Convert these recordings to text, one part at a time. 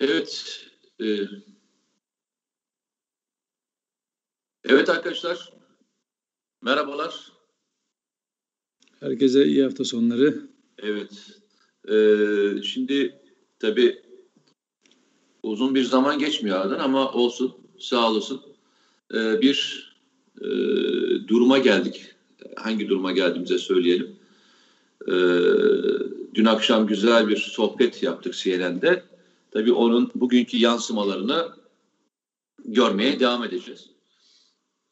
Evet. E, evet arkadaşlar. Merhabalar. Herkese iyi hafta sonları. Evet. E, şimdi tabii uzun bir zaman geçmiyor aradan ama olsun. Sağ olasın. E, bir e, duruma geldik. Hangi duruma geldiğimize söyleyelim. E, dün akşam güzel bir sohbet yaptık CNN'de Tabii onun bugünkü yansımalarını görmeye devam edeceğiz.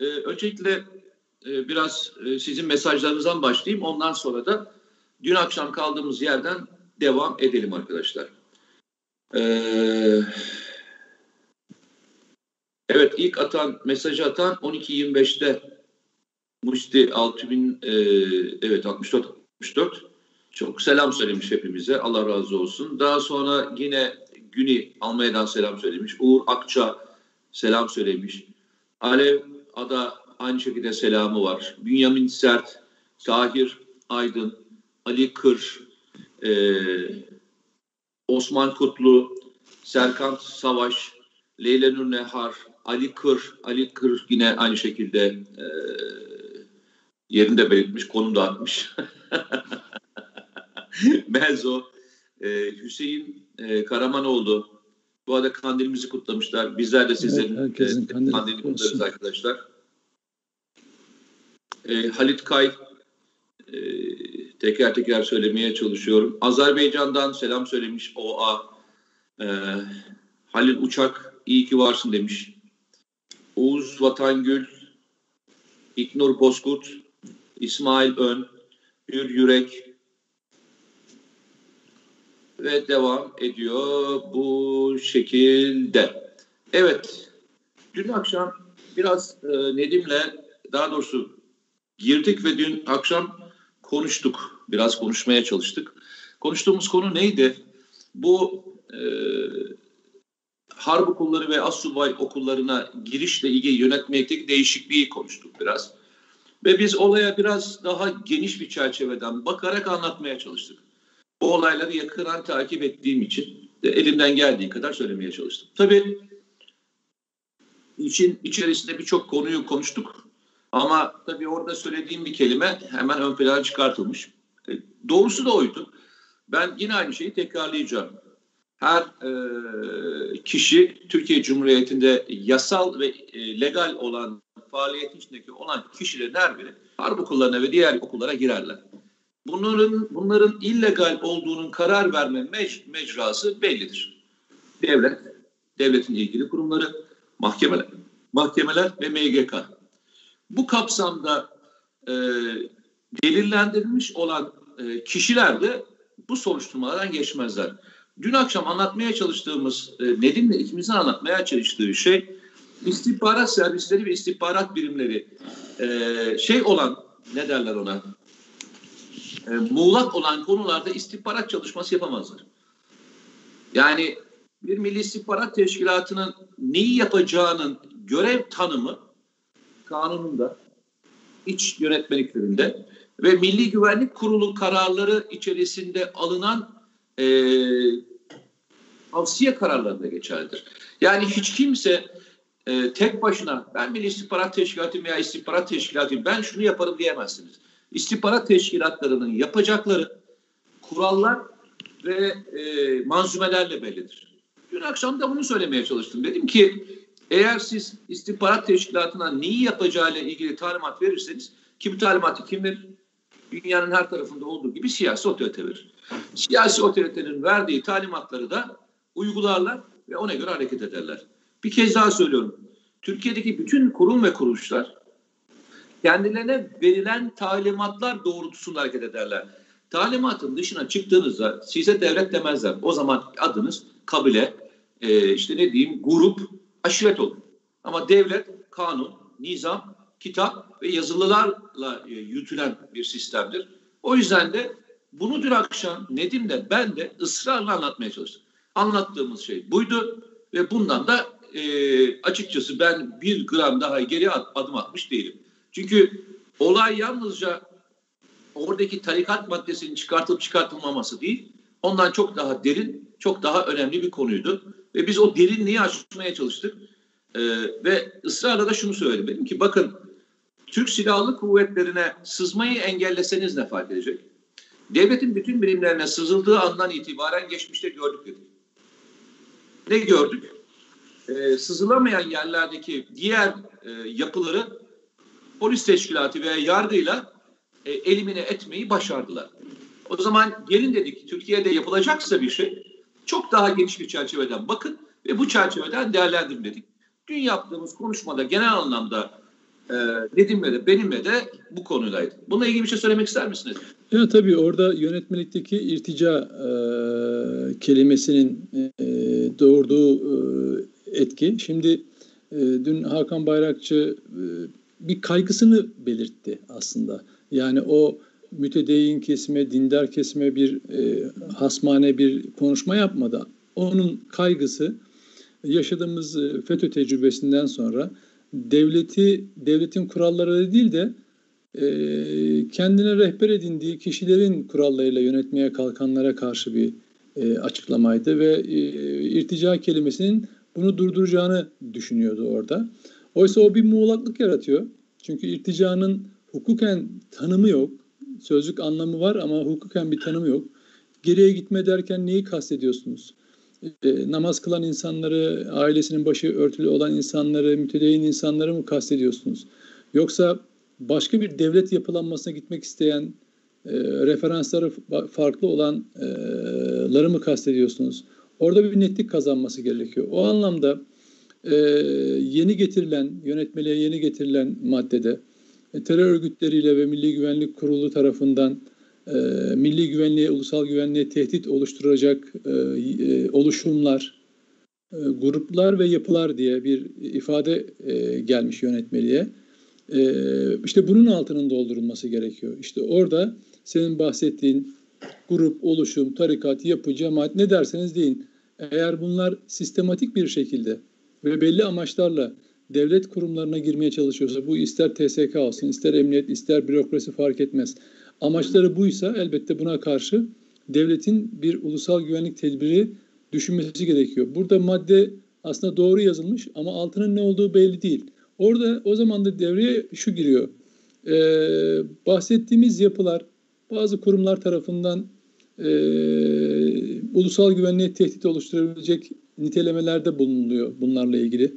Ee, öncelikle e, biraz e, sizin mesajlarınızdan başlayayım. Ondan sonra da dün akşam kaldığımız yerden devam edelim arkadaşlar. Ee, evet ilk atan mesajı atan 12.25'te Musti 6000 e, evet 64 64 çok selam söylemiş hepimize. Allah razı olsun. Daha sonra yine Güni Almanya'dan selam söylemiş. Uğur Akça selam söylemiş. Alev Ada aynı şekilde selamı var. Bünyamin Sert, Tahir Aydın, Ali Kır, e, Osman Kutlu, Serkan Savaş, Leyla Nur Nehar, Ali Kır, Ali Kır yine aynı şekilde e, yerinde belirtmiş, konum dağıtmış. Benzo, e, Hüseyin e, Karamanoğlu. Bu arada kandilimizi kutlamışlar. Bizler de sizlerin evet, e, kandilini kandil kutlarız arkadaşlar. E, Halit Kay e, teker teker söylemeye çalışıyorum. Azerbaycan'dan selam söylemiş OA. E, Halil Uçak iyi ki varsın demiş. Oğuz Vatangül, İknur Bozkurt, İsmail Ön, Hür Yürek, ve devam ediyor bu şekilde. Evet, dün akşam biraz e, Nedim'le daha doğrusu girdik ve dün akşam konuştuk. Biraz konuşmaya çalıştık. Konuştuğumuz konu neydi? Bu e, harp okulları ve asubay okullarına girişle ilgili yönetmelikteki değişikliği konuştuk biraz. Ve biz olaya biraz daha geniş bir çerçeveden bakarak anlatmaya çalıştık bu olayları yakından takip ettiğim için de elimden geldiği kadar söylemeye çalıştım. Tabii için içerisinde birçok konuyu konuştuk ama tabii orada söylediğim bir kelime hemen ön plana çıkartılmış. E, doğrusu da oydu. Ben yine aynı şeyi tekrarlayacağım. Her e, kişi Türkiye Cumhuriyeti'nde yasal ve e, legal olan faaliyet içindeki olan kişilerin her biri harp okullarına ve diğer okullara girerler bunların bunların illegal olduğunun karar verme mec mecrası bellidir. Devlet, devletin ilgili kurumları, mahkemeler, mahkemeler ve MGK. Bu kapsamda e, belirlendirilmiş olan e, kişiler de bu soruşturmalardan geçmezler. Dün akşam anlatmaya çalıştığımız, e, Nedim'le ikimizin anlatmaya çalıştığı şey istihbarat servisleri ve istihbarat birimleri e, şey olan ne derler ona e, muğlak olan konularda istihbarat çalışması yapamazlar. Yani bir Milli İstihbarat Teşkilatı'nın neyi yapacağının görev tanımı kanununda, iç yönetmeliklerinde ve Milli Güvenlik Kurulu kararları içerisinde alınan e, tavsiye kararlarında geçerlidir. Yani hiç kimse e, tek başına ben Milli İstihbarat Teşkilatı veya İstihbarat Teşkilatı ben şunu yaparım diyemezsiniz istihbarat teşkilatlarının yapacakları kurallar ve e, manzumelerle bellidir. Dün akşam da bunu söylemeye çalıştım. Dedim ki eğer siz istihbarat teşkilatına neyi yapacağıyla ilgili talimat verirseniz ki bu talimatı kim verir? Dünyanın her tarafında olduğu gibi siyasi otorite verir. Siyasi otoritenin verdiği talimatları da uygularlar ve ona göre hareket ederler. Bir kez daha söylüyorum. Türkiye'deki bütün kurum ve kuruluşlar kendilerine verilen talimatlar doğrultusunda hareket ederler. Talimatın dışına çıktığınızda size devlet demezler. O zaman adınız kabile, e, işte ne diyeyim grup, aşiret olur. Ama devlet, kanun, nizam, kitap ve yazılılarla e, yürütülen bir sistemdir. O yüzden de bunu dün akşam Nedim de ben de ısrarla anlatmaya çalıştım. Anlattığımız şey buydu ve bundan da e, açıkçası ben bir gram daha geri adım atmış değilim. Çünkü olay yalnızca oradaki tarikat maddesinin çıkartılıp çıkartılmaması değil, ondan çok daha derin, çok daha önemli bir konuydu. Ve biz o derinliği açmaya çalıştık. Ee, ve ısrarla da şunu söyledim. Dedim ki bakın Türk Silahlı Kuvvetleri'ne sızmayı engelleseniz ne fark edecek? Devletin bütün birimlerine sızıldığı andan itibaren geçmişte gördük dedik. Ne gördük? Ee, sızılamayan yerlerdeki diğer e, yapıları polis teşkilatı veya yargıyla e, elimine etmeyi başardılar. O zaman gelin dedik Türkiye'de yapılacaksa bir şey çok daha geniş bir çerçeveden bakın ve bu çerçeveden değerlendirin dedik. Dün yaptığımız konuşmada genel anlamda e, Nedim'le de benimle de bu konudaydı. Bununla ilgili bir şey söylemek ister misiniz? Ya tabii orada yönetmelikteki irtica e, kelimesinin e, doğurduğu e, etki. Şimdi e, dün Hakan Bayrakçı e, bir kaygısını belirtti aslında. Yani o mütedeyyin kesime, dindar kesime bir e, hasmane bir konuşma yapmadı. Onun kaygısı yaşadığımız e, FETÖ tecrübesinden sonra devleti devletin kuralları değil de e, kendine rehber edindiği kişilerin kurallarıyla yönetmeye kalkanlara karşı bir e, açıklamaydı ve e, irtica kelimesinin bunu durduracağını düşünüyordu orada. Oysa o bir muğlaklık yaratıyor. Çünkü irticanın hukuken tanımı yok. Sözlük anlamı var ama hukuken bir tanımı yok. Geriye gitme derken neyi kastediyorsunuz? E, namaz kılan insanları, ailesinin başı örtülü olan insanları, mütedeyyin insanları mı kastediyorsunuz? Yoksa başka bir devlet yapılanmasına gitmek isteyen, e, referansları farklı olanları mı kastediyorsunuz? Orada bir netlik kazanması gerekiyor. O anlamda e, yeni getirilen, yönetmeliğe yeni getirilen maddede e, terör örgütleriyle ve Milli Güvenlik Kurulu tarafından e, milli güvenliğe, ulusal güvenliğe tehdit oluşturacak e, e, oluşumlar, e, gruplar ve yapılar diye bir ifade e, gelmiş yönetmeliğe. E, işte bunun altının doldurulması gerekiyor. İşte orada senin bahsettiğin grup, oluşum, tarikat, yapı, cemaat ne derseniz deyin. Eğer bunlar sistematik bir şekilde ve belli amaçlarla devlet kurumlarına girmeye çalışıyorsa bu ister TSK olsun, ister emniyet, ister bürokrasi fark etmez. Amaçları buysa elbette buna karşı devletin bir ulusal güvenlik tedbiri düşünmesi gerekiyor. Burada madde aslında doğru yazılmış ama altının ne olduğu belli değil. Orada o zaman da devreye şu giriyor. Ee, bahsettiğimiz yapılar bazı kurumlar tarafından e, ulusal güvenliğe tehdit oluşturabilecek nitelemelerde bulunuluyor bunlarla ilgili.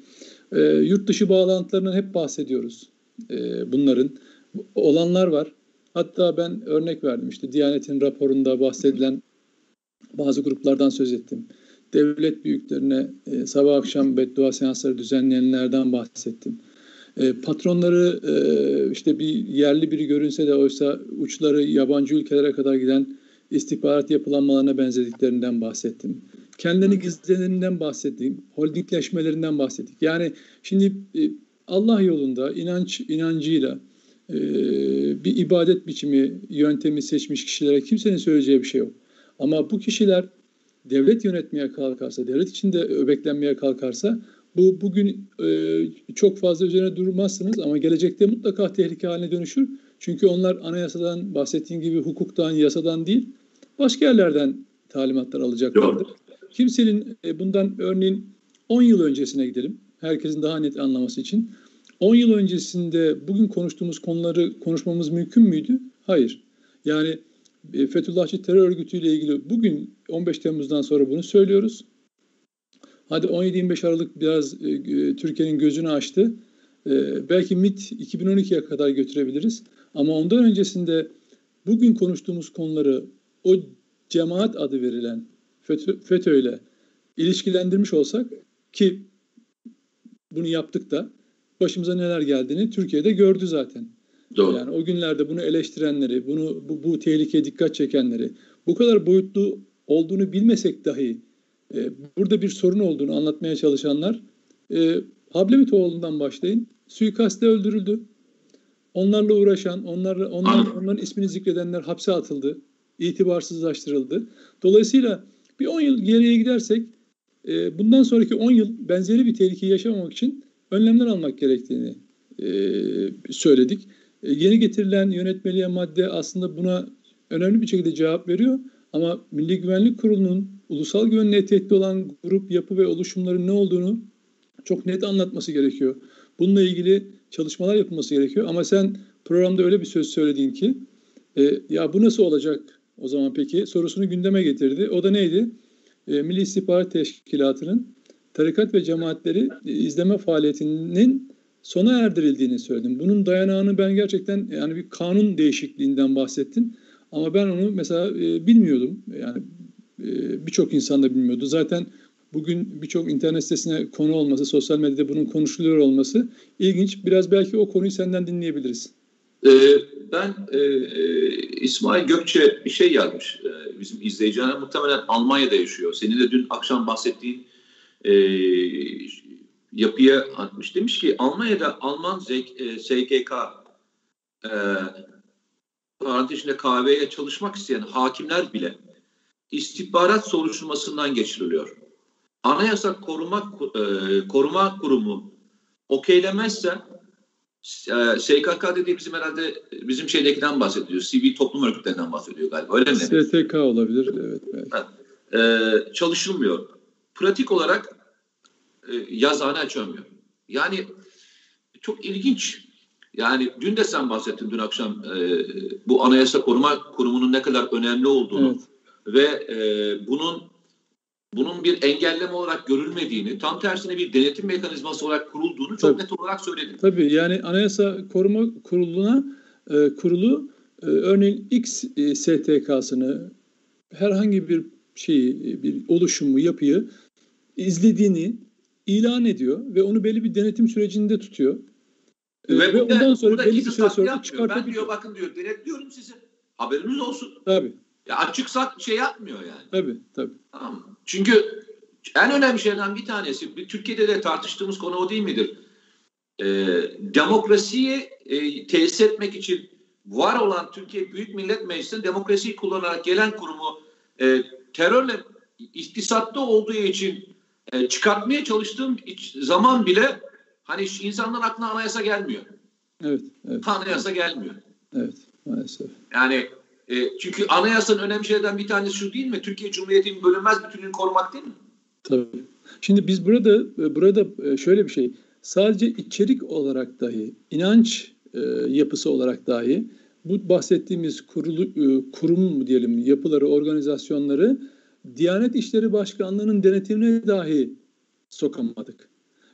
E, yurt dışı bağlantılarından hep bahsediyoruz e, bunların. Olanlar var. Hatta ben örnek verdim işte Diyanet'in raporunda bahsedilen bazı gruplardan söz ettim. Devlet büyüklerine e, sabah akşam beddua seansları düzenleyenlerden bahsettim. E, patronları e, işte bir yerli biri görünse de oysa uçları yabancı ülkelere kadar giden istihbarat yapılanmalarına benzediklerinden bahsettim. Kendilerini gizleneninden bahsettim. Holdingleşmelerinden bahsettik. Yani şimdi e, Allah yolunda inanç inancıyla e, bir ibadet biçimi, yöntemi seçmiş kişilere kimsenin söyleyeceği bir şey yok. Ama bu kişiler devlet yönetmeye kalkarsa, devlet içinde öbeklenmeye kalkarsa bu bugün e, çok fazla üzerine durmazsınız ama gelecekte mutlaka tehlike haline dönüşür. Çünkü onlar anayasadan bahsettiğim gibi hukuktan, yasadan değil, başka yerlerden talimatlar alacaklardır. Yok. Kimsenin e, bundan örneğin 10 yıl öncesine gidelim. Herkesin daha net anlaması için. 10 yıl öncesinde bugün konuştuğumuz konuları konuşmamız mümkün müydü? Hayır. Yani e, Fethullahçı terör örgütüyle ilgili bugün 15 Temmuz'dan sonra bunu söylüyoruz. Hadi 17-25 Aralık biraz e, Türkiye'nin gözünü açtı. Belki MIT 2012'ye kadar götürebiliriz. Ama ondan öncesinde bugün konuştuğumuz konuları o cemaat adı verilen FETÖ, FETÖ ile ilişkilendirmiş olsak ki bunu yaptık da başımıza neler geldiğini Türkiye'de gördü zaten. Doğru. Yani o günlerde bunu eleştirenleri, bunu bu, bu tehlikeye dikkat çekenleri, bu kadar boyutlu olduğunu bilmesek dahi e, burada bir sorun olduğunu anlatmaya çalışanlar e, Hablemitoğlu'ndan başlayın suikaste öldürüldü. Onlarla uğraşan, onlarla, onlar, onların ismini zikredenler hapse atıldı, itibarsızlaştırıldı. Dolayısıyla bir 10 yıl geriye gidersek e, bundan sonraki 10 yıl benzeri bir tehlikeyi yaşamamak için önlemler almak gerektiğini e, söyledik. E, yeni getirilen yönetmeliğe madde aslında buna önemli bir şekilde cevap veriyor. Ama Milli Güvenlik Kurulu'nun ulusal güvenliğe tehdit olan grup, yapı ve oluşumların ne olduğunu çok net anlatması gerekiyor. Bununla ilgili çalışmalar yapılması gerekiyor. Ama sen programda öyle bir söz söyledin ki e, ya bu nasıl olacak o zaman peki sorusunu gündeme getirdi. O da neydi? E, Milli İstihbarat Teşkilatı'nın tarikat ve cemaatleri e, izleme faaliyetinin sona erdirildiğini söyledim. Bunun dayanağını ben gerçekten yani bir kanun değişikliğinden bahsettin. Ama ben onu mesela e, bilmiyordum. Yani e, birçok insan da bilmiyordu. Zaten bugün birçok internet sitesine konu olması, sosyal medyada bunun konuşuluyor olması ilginç. Biraz belki o konuyu senden dinleyebiliriz. Ee, ben e, e, İsmail Gökçe bir şey yazmış e, bizim izleyicilerine. Muhtemelen Almanya'da yaşıyor. Senin de dün akşam bahsettiğin yapıya atmış. Demiş ki Almanya'da Alman e, SGK e, parantez çalışmak isteyen hakimler bile istihbarat soruşturmasından geçiriliyor. Anayasa Koruma Koruma Kurumu okeylemezse SKK dediği bizim herhalde bizim şeydekinden bahsediyor. Sivil toplum örgütlerinden bahsediyor galiba. Öyle mi? STK olabilir. Evet. evet. E, çalışılmıyor. Pratik olarak e, yazıhane açamıyor. Yani çok ilginç. Yani dün de sen bahsettin dün akşam e, bu Anayasa Koruma Kurumu'nun ne kadar önemli olduğunu evet. ve e, bunun bunun bir engelleme olarak görülmediğini, tam tersine bir denetim mekanizması olarak kurulduğunu çok Tabii. net olarak söyledin. Tabii yani Anayasa Koruma Kurulu'na e, kurulu e, örneğin X e, STK'sını herhangi bir şeyi, bir oluşumu, yapıyı izlediğini ilan ediyor ve onu belli bir denetim sürecinde tutuyor. Ve, ve ondan sonra belli bir süre sonra çıkartabiliyor. Ben diyor bakın diyor denetliyorum sizi. Haberiniz olsun. Tabii. Ya açık sak şey yapmıyor yani. Tabii tabii. Tamam Çünkü en önemli şeylerden bir tanesi, Türkiye'de de tartıştığımız konu o değil midir? Ee, demokrasiyi e, tesis etmek için var olan Türkiye Büyük Millet Meclisi'nin demokrasiyi kullanarak gelen kurumu e, terörle iktisatta olduğu için e, çıkartmaya çalıştığım zaman bile hani insanların aklına anayasa gelmiyor. Evet. evet anayasa evet. gelmiyor. Evet maalesef. Yani e, çünkü anayasanın önemli şeylerden bir tanesi şu değil mi? Türkiye Cumhuriyeti'nin bölünmez bütünlüğünü korumak değil mi? Tabii. Şimdi biz burada burada e, şöyle bir şey sadece içerik olarak dahi inanç e, yapısı olarak dahi bu bahsettiğimiz kurulu, e, kurum mu diyelim yapıları organizasyonları Diyanet İşleri Başkanlığı'nın denetimine dahi sokamadık.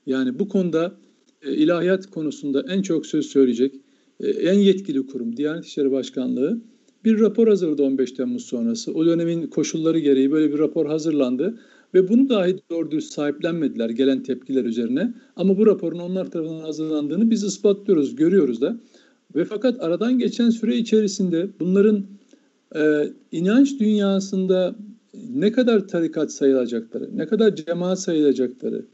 Yani bu konuda e, ilahiyat konusunda en çok söz söyleyecek e, en yetkili kurum Diyanet İşleri Başkanlığı bir rapor hazırladı 15 Temmuz sonrası. O dönemin koşulları gereği böyle bir rapor hazırlandı ve bunu dahi doğru dürüst sahiplenmediler gelen tepkiler üzerine. Ama bu raporun onlar tarafından hazırlandığını biz ispatlıyoruz, görüyoruz da. Ve fakat aradan geçen süre içerisinde bunların e, inanç dünyasında ne kadar tarikat sayılacakları, ne kadar cemaat sayılacakları,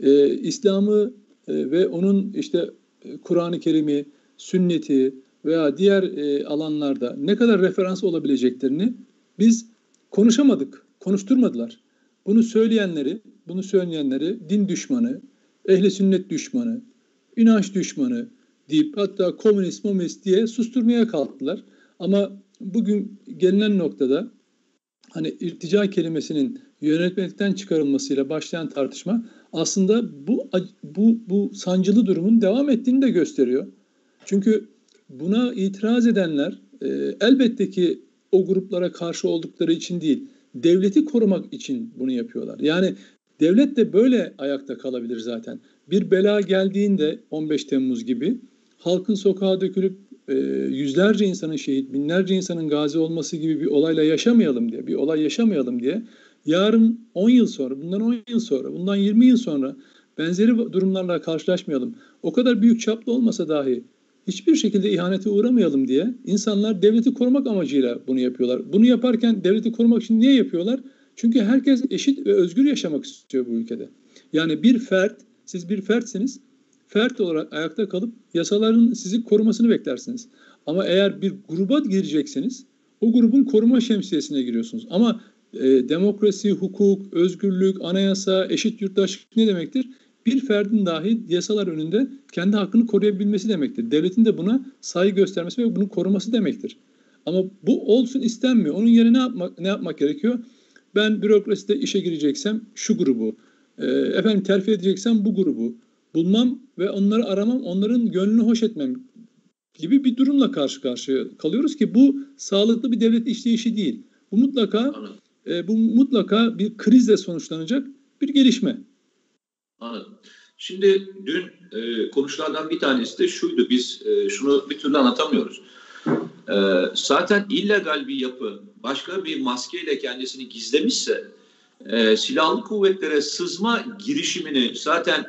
e, İslam'ı e, ve onun işte e, Kur'an-ı Kerim'i, sünneti veya diğer e, alanlarda ne kadar referans olabileceklerini biz konuşamadık, konuşturmadılar. Bunu söyleyenleri, bunu söyleyenleri din düşmanı, ehli sünnet düşmanı, inanç düşmanı deyip hatta komünist, momist diye susturmaya kalktılar. Ama bugün gelinen noktada hani irtica kelimesinin yönetmelikten çıkarılmasıyla başlayan tartışma aslında bu bu bu sancılı durumun devam ettiğini de gösteriyor. Çünkü buna itiraz edenler e, elbette ki o gruplara karşı oldukları için değil, devleti korumak için bunu yapıyorlar. Yani devlet de böyle ayakta kalabilir zaten. Bir bela geldiğinde 15 Temmuz gibi halkın sokağa dökülüp e, yüzlerce insanın şehit, binlerce insanın gazi olması gibi bir olayla yaşamayalım diye, bir olay yaşamayalım diye yarın 10 yıl sonra, bundan 10 yıl sonra, bundan 20 yıl sonra benzeri durumlarla karşılaşmayalım. O kadar büyük çaplı olmasa dahi hiçbir şekilde ihanete uğramayalım diye insanlar devleti korumak amacıyla bunu yapıyorlar. Bunu yaparken devleti korumak için niye yapıyorlar? Çünkü herkes eşit ve özgür yaşamak istiyor bu ülkede. Yani bir fert, siz bir fertsiniz, fert olarak ayakta kalıp yasaların sizi korumasını beklersiniz. Ama eğer bir gruba girecekseniz o grubun koruma şemsiyesine giriyorsunuz. Ama e, demokrasi, hukuk, özgürlük, anayasa, eşit yurttaşlık ne demektir? Bir ferdin dahi yasalar önünde kendi hakkını koruyabilmesi demektir. Devletin de buna saygı göstermesi ve bunu koruması demektir. Ama bu olsun istenmiyor. Onun yerine ne yapmak, ne yapmak gerekiyor? Ben bürokraside işe gireceksem şu grubu, e, efendim terfi edeceksem bu grubu bulmam ve onları aramam, onların gönlünü hoş etmem gibi bir durumla karşı karşıya kalıyoruz ki bu sağlıklı bir devlet işleyişi değil. Bu mutlaka e, bu mutlaka bir krizle sonuçlanacak bir gelişme. Anladım. Şimdi dün e, konuşulardan bir tanesi de şuydu. Biz e, şunu bir türlü anlatamıyoruz. E, zaten illegal bir yapı başka bir maskeyle kendisini gizlemişse e, silahlı kuvvetlere sızma girişimini zaten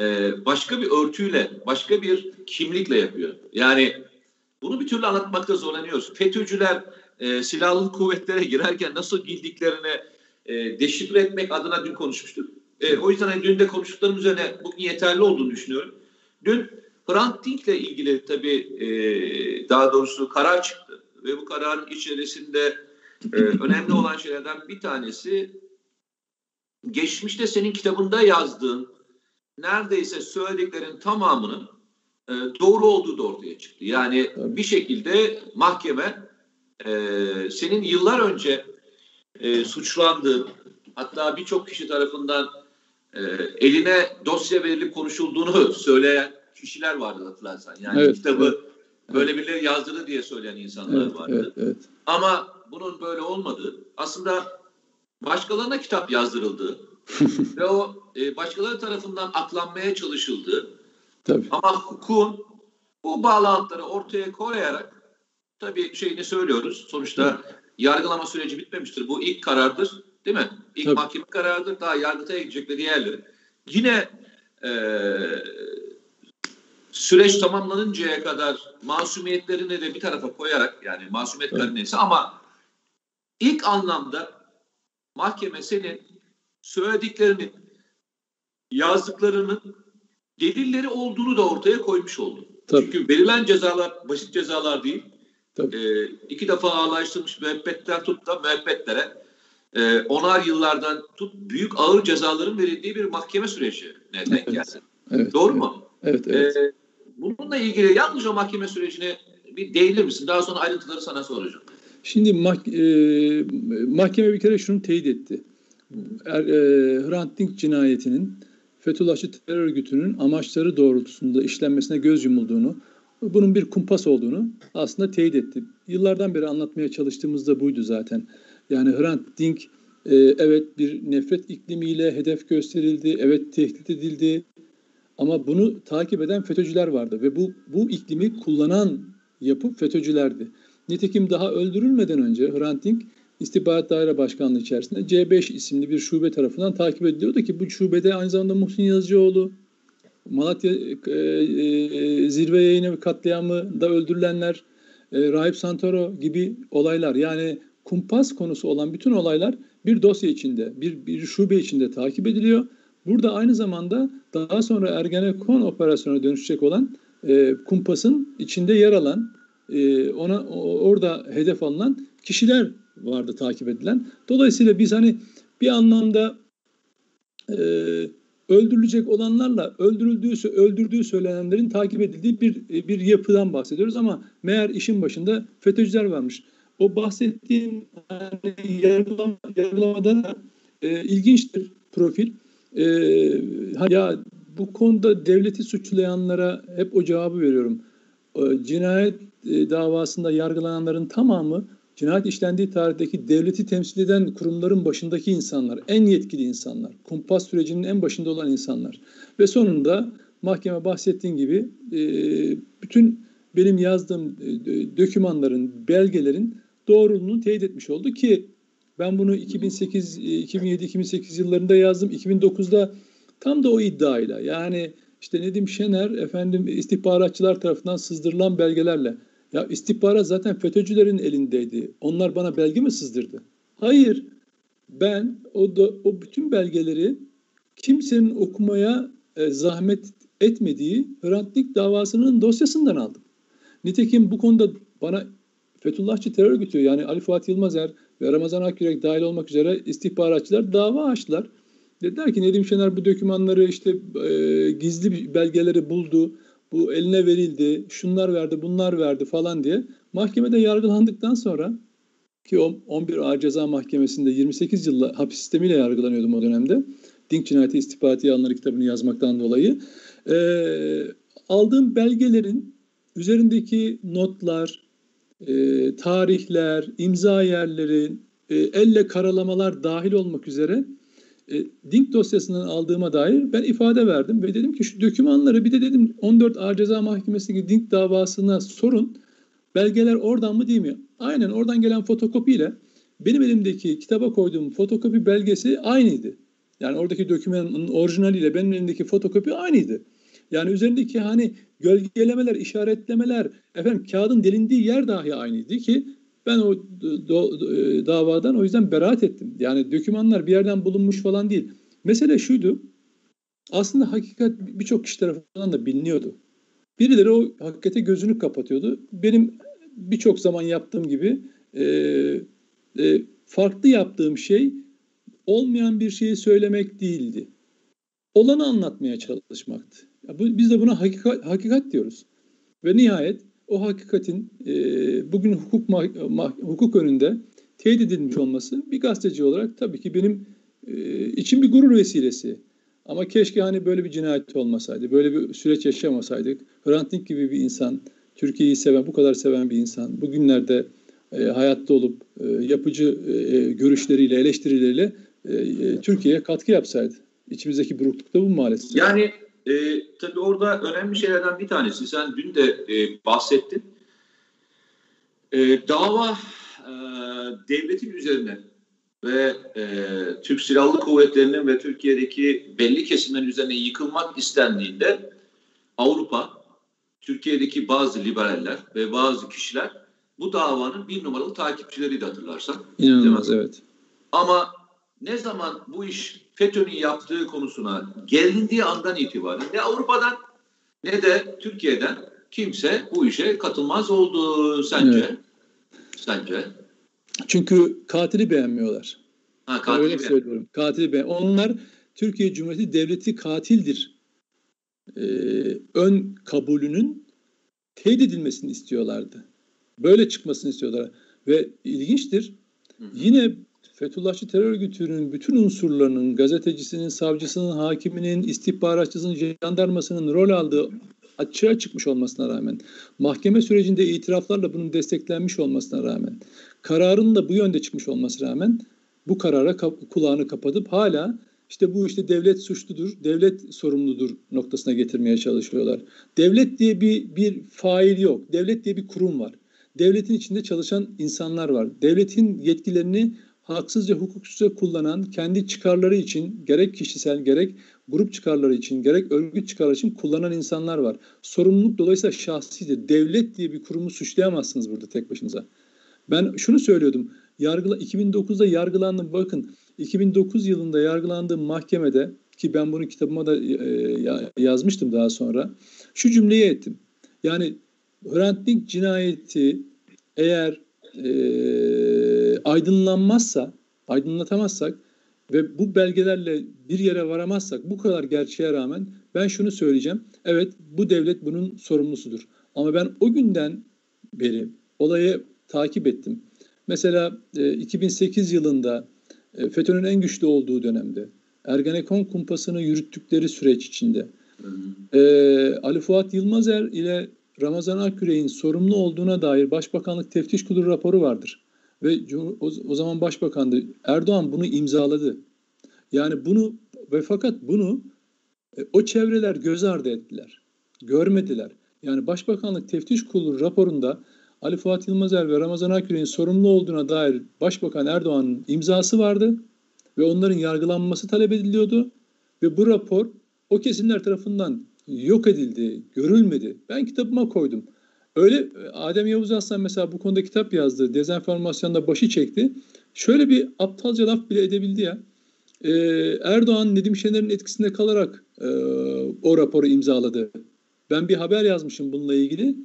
e, başka bir örtüyle, başka bir kimlikle yapıyor. Yani bunu bir türlü anlatmakta zorlanıyoruz. FETÖ'cüler e, silahlı kuvvetlere girerken nasıl girdiklerini e, deşifre etmek adına dün konuşmuştuk. E, o yüzden hani dün de konuştuklarım üzerine bugün yeterli olduğunu düşünüyorum. Dün Hrant Dink ile ilgili tabii e, daha doğrusu karar çıktı. Ve bu kararın içerisinde e, önemli olan şeylerden bir tanesi geçmişte senin kitabında yazdığın neredeyse söylediklerin tamamının e, doğru olduğu da ortaya çıktı. Yani Tabii. bir şekilde mahkeme e, senin yıllar önce e, suçlandığın hatta birçok kişi tarafından e, eline dosya verilip konuşulduğunu söyleyen kişiler vardı hatırlarsan. Yani evet, kitabı evet. böyle birileri yazdırdı diye söyleyen insanlar evet, vardı. Evet, evet. Ama bunun böyle olmadığı aslında başkalarına kitap yazdırıldığı ve o e, başkaları tarafından aklanmaya çalışıldığı Tabii. ama hukukun bu bağlantıları ortaya koyarak tabii şeyini söylüyoruz. Sonuçta yargılama süreci bitmemiştir. Bu ilk karardır. Değil mi? İlk Tabii. mahkeme kararıdır. Daha yargıtaya gidecekler diğerleri. Yine e, süreç tamamlanıncaya kadar masumiyetlerini de bir tarafa koyarak yani masumiyet evet. karinesi ama ilk anlamda mahkeme senin söylediklerinin yazdıklarının delilleri olduğunu da ortaya koymuş oldu. Tabii. Çünkü verilen cezalar basit cezalar değil. Tabii. E, iki defa ağırlaştırılmış müebbetten tut da müebbetlere e, onar yıllardan tut büyük ağır cezaların verildiği bir mahkeme süreci ne denk evet. geldi. Evet, Doğru evet. mu? Evet, evet. E, bununla ilgili yalnızca o mahkeme sürecine bir değinir misin? Daha sonra ayrıntıları sana soracağım. Şimdi mah- e, mahkeme bir kere şunu teyit etti. Er, e, Hrant Dink cinayetinin Fethullahçı terör örgütünün amaçları doğrultusunda işlenmesine göz yumulduğunu, bunun bir kumpas olduğunu aslında teyit etti. Yıllardan beri anlatmaya çalıştığımız da buydu zaten. Yani Hrant Dink e, evet bir nefret iklimiyle hedef gösterildi, evet tehdit edildi ama bunu takip eden FETÖ'cüler vardı ve bu bu iklimi kullanan yapı FETÖ'cülerdi. Nitekim daha öldürülmeden önce Hrant Dink İstihbarat Daire Başkanlığı içerisinde C5 isimli bir şube tarafından takip ediliyordu ki bu şubede aynı zamanda Muhsin Yazıcıoğlu, Malatya e, e, zirve yayını katliamında öldürülenler, e, Rahip Santoro gibi olaylar yani kumpas konusu olan bütün olaylar bir dosya içinde, bir, bir şube içinde takip ediliyor. Burada aynı zamanda daha sonra Ergenekon operasyonuna dönüşecek olan e, kumpasın içinde yer alan, e, ona orada hedef alınan kişiler vardı takip edilen. Dolayısıyla biz hani bir anlamda e, öldürülecek olanlarla öldürüldüğü öldürdüğü söylenenlerin takip edildiği bir bir yapıdan bahsediyoruz ama meğer işin başında FETÖ'cüler varmış. O bahsettiğim yani yargılama, yargılamada da e, ilginçtir profil. E, ya bu konuda devleti suçlayanlara hep o cevabı veriyorum. E, cinayet e, davasında yargılananların tamamı cinayet işlendiği tarihteki devleti temsil eden kurumların başındaki insanlar, en yetkili insanlar, kumpas sürecinin en başında olan insanlar. Ve sonunda mahkeme bahsettiğin gibi e, bütün benim yazdığım e, dokümanların, belgelerin doğruluğunu teyit etmiş oldu ki ben bunu 2008, 2007, 2008 yıllarında yazdım. 2009'da tam da o iddiayla yani işte Nedim Şener efendim istihbaratçılar tarafından sızdırılan belgelerle ya istihbarat zaten FETÖ'cülerin elindeydi. Onlar bana belge mi sızdırdı? Hayır. Ben o da o bütün belgeleri kimsenin okumaya e, zahmet etmediği Hrant Dink davasının dosyasından aldım. Nitekim bu konuda bana Fethullahçı terör örgütü yani Ali Fuat Yılmazer ve Ramazan Akyürek dahil olmak üzere istihbaratçılar dava açtılar. Dediler ki Nedim Şener bu dokümanları işte e, gizli belgeleri buldu bu eline verildi, şunlar verdi, bunlar verdi falan diye mahkemede yargılandıktan sonra ki 11 Ağır Ceza Mahkemesi'nde 28 yıl hapis sistemiyle yargılanıyordum o dönemde. Dink Cinayeti İstihbarati Yalanları kitabını yazmaktan dolayı. E, aldığım belgelerin üzerindeki notlar, e, tarihler, imza yerleri, e, elle karalamalar dahil olmak üzere e, Dink dosyasından aldığıma dair ben ifade verdim ve dedim ki şu dokümanları bir de dedim 14 Ağır Ceza Mahkemesi'ndeki Dink davasına sorun. Belgeler oradan mı değil mi? Aynen oradan gelen fotokopiyle benim elimdeki kitaba koyduğum fotokopi belgesi aynıydı. Yani oradaki dokümanın orijinaliyle benim elimdeki fotokopi aynıydı. Yani üzerindeki hani gölgelemeler, işaretlemeler, efendim kağıdın delindiği yer dahi aynıydı ki ben o do, do, e, davadan o yüzden beraat ettim. Yani dokümanlar bir yerden bulunmuş falan değil. Mesele şuydu. Aslında hakikat birçok kişi tarafından da biliniyordu. Birileri o hakikate gözünü kapatıyordu. Benim birçok zaman yaptığım gibi e, e, farklı yaptığım şey olmayan bir şeyi söylemek değildi. Olanı anlatmaya çalışmaktı. Ya bu, biz de buna hakikat, hakikat diyoruz. Ve nihayet o hakikatin e, bugün hukuk ma, ma, hukuk önünde teyit edilmiş olması bir gazeteci olarak tabii ki benim e, için bir gurur vesilesi. Ama keşke hani böyle bir cinayet olmasaydı, böyle bir süreç yaşamasaydık. Hrant Dink gibi bir insan, Türkiye'yi seven, bu kadar seven bir insan, bugünlerde e, hayatta olup e, yapıcı e, görüşleriyle, eleştirileriyle e, e, Türkiye'ye katkı yapsaydı. İçimizdeki burukluk da bu maalesef. Yani e, tabii orada önemli şeylerden bir tanesi, sen dün de e, bahsettin. E, dava e, devletin üzerine ve e, Türk Silahlı Kuvvetleri'nin ve Türkiye'deki belli kesimlerin üzerine yıkılmak istendiğinde Avrupa, Türkiye'deki bazı liberaller ve bazı kişiler bu davanın bir numaralı takipçileriydi hatırlarsan. İnanılmaz evet. Ama ne zaman bu iş FETÖ'nün yaptığı konusuna gelindiği andan itibaren ne Avrupa'dan ne de Türkiye'den kimse bu işe katılmaz oldu sence? Evet. Sence? Çünkü katili beğenmiyorlar. Ha, katili öyle beğen. söylüyorum. Katili beğen. Onlar Türkiye Cumhuriyeti devleti katildir. Ee, ön kabulünün teyit edilmesini istiyorlardı. Böyle çıkmasını istiyorlar. Ve ilginçtir. Hı hı. Yine Fethullahçı terör örgütünün bütün unsurlarının, gazetecisinin, savcısının, hakiminin, istihbaratçısının, jandarmasının rol aldığı açığa çıkmış olmasına rağmen, mahkeme sürecinde itiraflarla bunun desteklenmiş olmasına rağmen, kararın da bu yönde çıkmış olmasına rağmen bu karara kulağını kapatıp hala işte bu işte devlet suçludur, devlet sorumludur noktasına getirmeye çalışıyorlar. Devlet diye bir bir fail yok. Devlet diye bir kurum var. Devletin içinde çalışan insanlar var. Devletin yetkilerini haksızca hukuksuzca kullanan kendi çıkarları için gerek kişisel gerek grup çıkarları için gerek örgüt çıkarları için kullanan insanlar var. Sorumluluk dolayısıyla şahsidir. Devlet diye bir kurumu suçlayamazsınız burada tek başınıza. Ben şunu söylüyordum. Yargıla 2009'da yargılandım. Bakın 2009 yılında yargılandığım mahkemede ki ben bunu kitabıma da e, yazmıştım daha sonra. Şu cümleyi ettim. Yani Hrant Dink cinayeti eğer e, aydınlanmazsa, aydınlatamazsak ve bu belgelerle bir yere varamazsak bu kadar gerçeğe rağmen ben şunu söyleyeceğim. Evet bu devlet bunun sorumlusudur. Ama ben o günden beri olayı takip ettim. Mesela e, 2008 yılında e, FETÖ'nün en güçlü olduğu dönemde Ergenekon kumpasını yürüttükleri süreç içinde e, Ali Fuat Yılmazer ile Ramazan Aküre'nin sorumlu olduğuna dair Başbakanlık Teftiş Kurulu raporu vardır. Ve o zaman Başbakandı. Erdoğan bunu imzaladı. Yani bunu ve fakat bunu e, o çevreler göz ardı ettiler. Görmediler. Yani Başbakanlık Teftiş Kurulu raporunda Ali Fuat Yılmazer ve Ramazan Aküre'nin sorumlu olduğuna dair Başbakan Erdoğan'ın imzası vardı ve onların yargılanması talep ediliyordu ve bu rapor o kesimler tarafından yok edildi, görülmedi. Ben kitabıma koydum. Öyle Adem Yavuz Aslan mesela bu konuda kitap yazdı. Dezenformasyonda başı çekti. Şöyle bir aptalca laf bile edebildi ya. Ee, Erdoğan Nedim Şener'in etkisinde kalarak e, o raporu imzaladı. Ben bir haber yazmışım bununla ilgili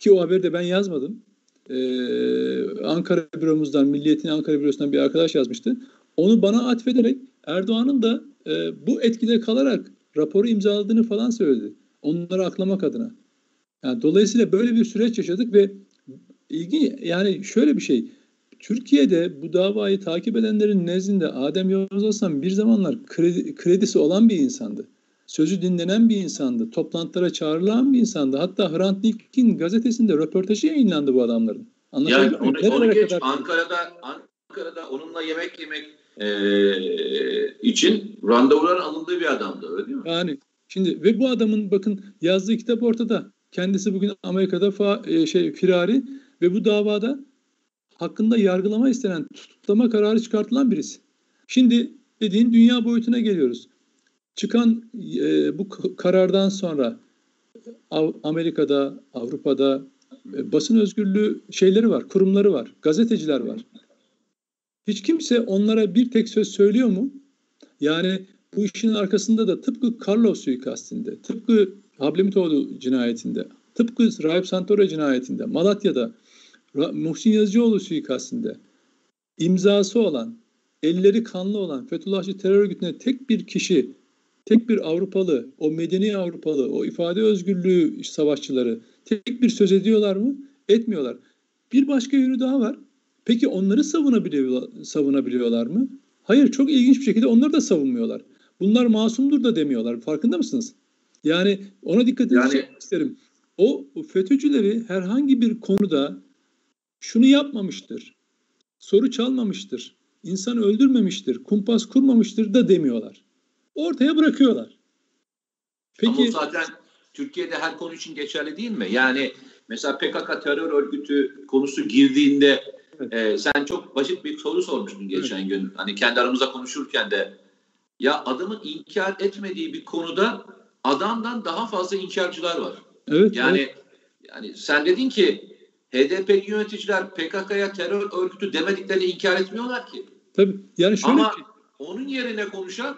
ki o haberi de ben yazmadım. Ee, Ankara büromuzdan, Milliyet'in Ankara bürosundan bir arkadaş yazmıştı. Onu bana atfederek Erdoğan'ın da e, bu etkide kalarak raporu imzaladığını falan söyledi. Onları aklamak adına. Yani dolayısıyla böyle bir süreç yaşadık ve ilgi yani şöyle bir şey. Türkiye'de bu davayı takip edenlerin nezdinde Adem Yavuz Aslan bir zamanlar kredi, kredisi olan bir insandı. Sözü dinlenen bir insandı. Toplantılara çağrılan bir insandı. Hatta Hrant Dink'in gazetesinde röportajı yayınlandı bu adamların. Yani onu, onu geç kadar... Ankara'da Ankara'da onunla yemek yemek e, için randevular alındığı bir adamdı öyle değil mi? Yani şimdi ve bu adamın bakın yazdığı kitap ortada. Kendisi bugün Amerika'da fa, e, şey firari ve bu davada hakkında yargılama istenen tutuklama kararı çıkartılan birisi. Şimdi dediğin dünya boyutuna geliyoruz. Çıkan e, bu karardan sonra Amerika'da, Avrupa'da e, basın özgürlüğü şeyleri var, kurumları var, gazeteciler var. Hiç kimse onlara bir tek söz söylüyor mu? Yani bu işin arkasında da tıpkı Carlos suikastinde, tıpkı Hablemitoğlu cinayetinde, tıpkı Rahip Santoro cinayetinde, Malatya'da, Muhsin Yazıcıoğlu suikastinde imzası olan, elleri kanlı olan Fethullahçı terör örgütüne tek bir kişi, tek bir Avrupalı, o medeni Avrupalı, o ifade özgürlüğü savaşçıları tek bir söz ediyorlar mı? Etmiyorlar. Bir başka yönü daha var. Peki onları savunabiliyor, savunabiliyorlar mı? Hayır çok ilginç bir şekilde onları da savunmuyorlar. Bunlar masumdur da demiyorlar. Farkında mısınız? Yani ona dikkat yani... etmek isterim. O FETÖ'cüleri herhangi bir konuda şunu yapmamıştır, soru çalmamıştır, insan öldürmemiştir, kumpas kurmamıştır da demiyorlar. Ortaya bırakıyorlar. Peki, Ama zaten Türkiye'de her konu için geçerli değil mi? Yani mesela PKK terör örgütü konusu girdiğinde evet. e, sen çok basit bir soru sormuştun geçen evet. gün. Hani kendi aramızda konuşurken de ya adamın inkar etmediği bir konuda adamdan daha fazla inkarcılar var. Evet. Yani evet. yani sen dedin ki HDP yöneticiler PKK'ya terör örgütü demediklerini inkar etmiyorlar ki. Tabii. Yani şöyle Ama ki, onun yerine konuşan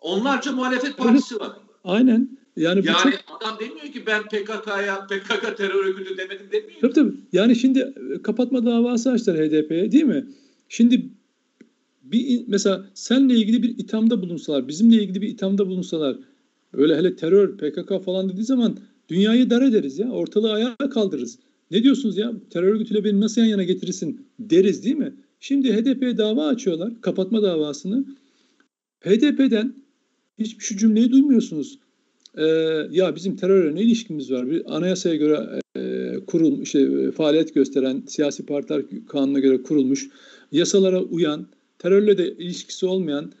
onlarca muhalefet partisi var. Aynen. Yani, yani çok... adam demiyor ki ben PKK'ya PKK terör örgütü demedim demiyor. Tabii tabii. Yani şimdi e, kapatma davası açtılar HDP'ye değil mi? Şimdi bir mesela senle ilgili bir ithamda bulunsalar, bizimle ilgili bir ithamda bulunsalar, öyle hele terör, PKK falan dediği zaman dünyayı dar ederiz ya. Ortalığı ayağa kaldırırız. Ne diyorsunuz ya? Terör örgütüyle beni nasıl yan yana getirirsin deriz değil mi? Şimdi HDP'ye dava açıyorlar. Kapatma davasını. HDP'den hiç şu cümleyi duymuyorsunuz. Ee, ya bizim terörle ne ilişkimiz var? Bir anayasaya göre e, kurul, işte, faaliyet gösteren siyasi partiler kanuna göre kurulmuş, yasalara uyan, terörle de ilişkisi olmayan,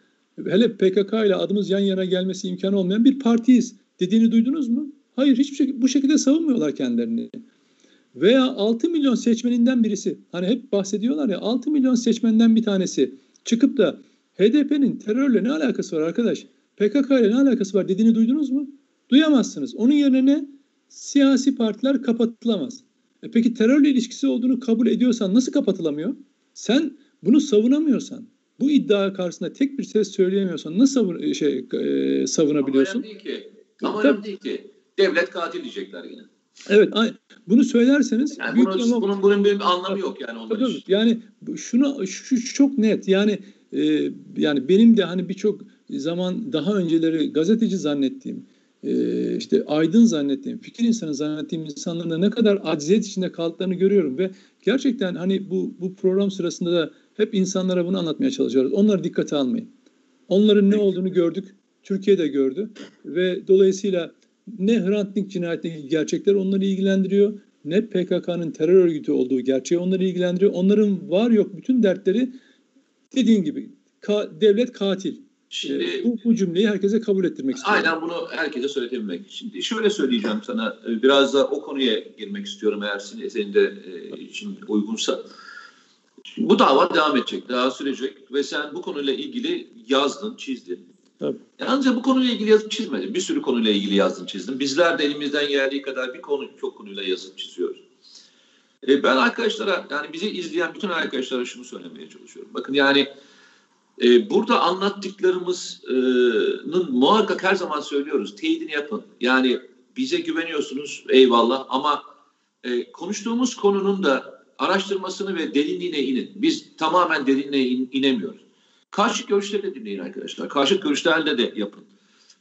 hele PKK ile adımız yan yana gelmesi imkanı olmayan bir partiyiz dediğini duydunuz mu? Hayır, hiçbir şekilde bu şekilde savunmuyorlar kendilerini. Veya 6 milyon seçmeninden birisi, hani hep bahsediyorlar ya 6 milyon seçmenden bir tanesi çıkıp da HDP'nin terörle ne alakası var arkadaş? PKK ile ne alakası var dediğini duydunuz mu? Duyamazsınız. Onun yerine ne? Siyasi partiler kapatılamaz. E peki terörle ilişkisi olduğunu kabul ediyorsan nasıl kapatılamıyor? Sen bunu savunamıyorsan, bu iddia karşısında tek bir ses söyleyemiyorsan nasıl savun şey, e, savunabiliyorsun? Ama değil ki. Ama değil ki. Devlet katil diyecekler yine. Evet, bunu söylerseniz yani büyük bunun, ama, bunun, bunun bir anlamı yok yani onlar için. Yani şunu şu, şu çok net. Yani e, yani benim de hani birçok zaman daha önceleri gazeteci zannettiğim e, işte aydın zannettiğim, fikir insanı zannettiğim insanların da ne kadar acziyet içinde kaldıklarını görüyorum ve gerçekten hani bu bu program sırasında da hep insanlara bunu anlatmaya çalışıyoruz. Onları dikkate almayın. Onların ne olduğunu gördük. Türkiye de gördü ve dolayısıyla ne Hrant Dink cinayetindeki gerçekler onları ilgilendiriyor ne PKK'nın terör örgütü olduğu gerçeği onları ilgilendiriyor. Onların var yok bütün dertleri dediğin gibi ka- devlet katil. Şimdi ee, bu, bu cümleyi herkese kabul ettirmek istiyorum. Aynen bunu herkese söyletebilmek. Şimdi şöyle söyleyeceğim sana. E, biraz da o konuya girmek istiyorum eğer senin de e, için uygunsa. Bu dava devam edecek, daha sürecek ve sen bu konuyla ilgili yazdın, çizdin. Tabii. Ancak bu konuyla ilgili yazıp çizmedin. Bir sürü konuyla ilgili yazdın, çizdin. Bizler de elimizden geldiği kadar bir konu, çok konuyla yazıp çiziyoruz. E, ben arkadaşlara, yani bizi izleyen bütün arkadaşlara şunu söylemeye çalışıyorum. Bakın yani e, burada anlattıklarımızın muhakkak her zaman söylüyoruz. Teyidini yapın. Yani bize güveniyorsunuz eyvallah ama e, konuştuğumuz konunun da araştırmasını ve derinliğine inin. Biz tamamen derinliğine in, inemiyoruz. Karşı görüşleri de dinleyin arkadaşlar. Karşı görüşlerle de yapın.